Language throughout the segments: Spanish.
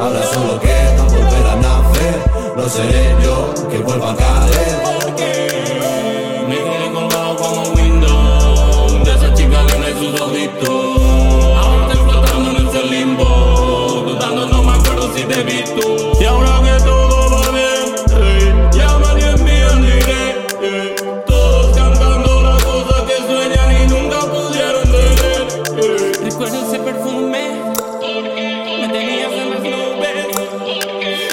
Ahora solo queda volver a nacer. No seré yo que vuelva a caer. Me quedé colgado como Windows De esa chica que no hay sus ojitos Ahora estoy flotando en ese limbo Dudando no me acuerdo si te vi tú Y ahora que todo va bien ey, Llama y envían direct ey, Todos cantando las cosas que sueñan Y nunca pudieron tener ey. Recuerdo ese perfume,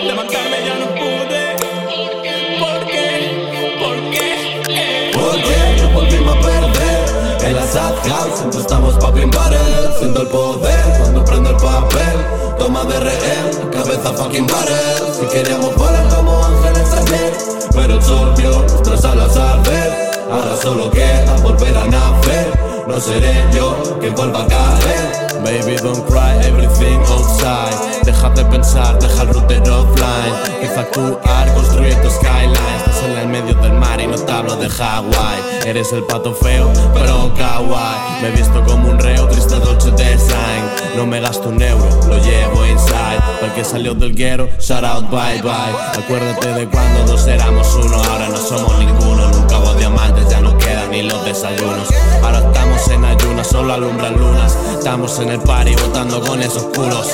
Levantarme ya no pude. ¿Por qué? ¿Por qué? Eh. Porque nos volvimos a perder En la sad house siempre estamos pa' pared Siendo el poder cuando prende el papel. Toma de rehén, cabeza fucking barrel Si queríamos volar como ángeles ayer Pero el sol vio nuestras alas arder. Ahora solo queda volver a nacer. No seré yo que vuelva a caer. Baby don't cry, everything outside Deja de pensar, deja el router offline. Empieza a actuar, construye tu skyline. Estás en el medio del mar y no te hablo de Hawaii Eres el pato feo, pero kawaii. Me he visto como un reo, triste dolce design No me gasto un euro, lo llevo inside. Porque salió del guero, shout out, bye bye. Acuérdate de cuando dos éramos uno Ahora no somos ninguno, nunca hubo diamantes Ya no quedan ni los desayunos. Ahora estamos en ayunas, solo alumbran lunas. Estamos en el party votando con esos culos.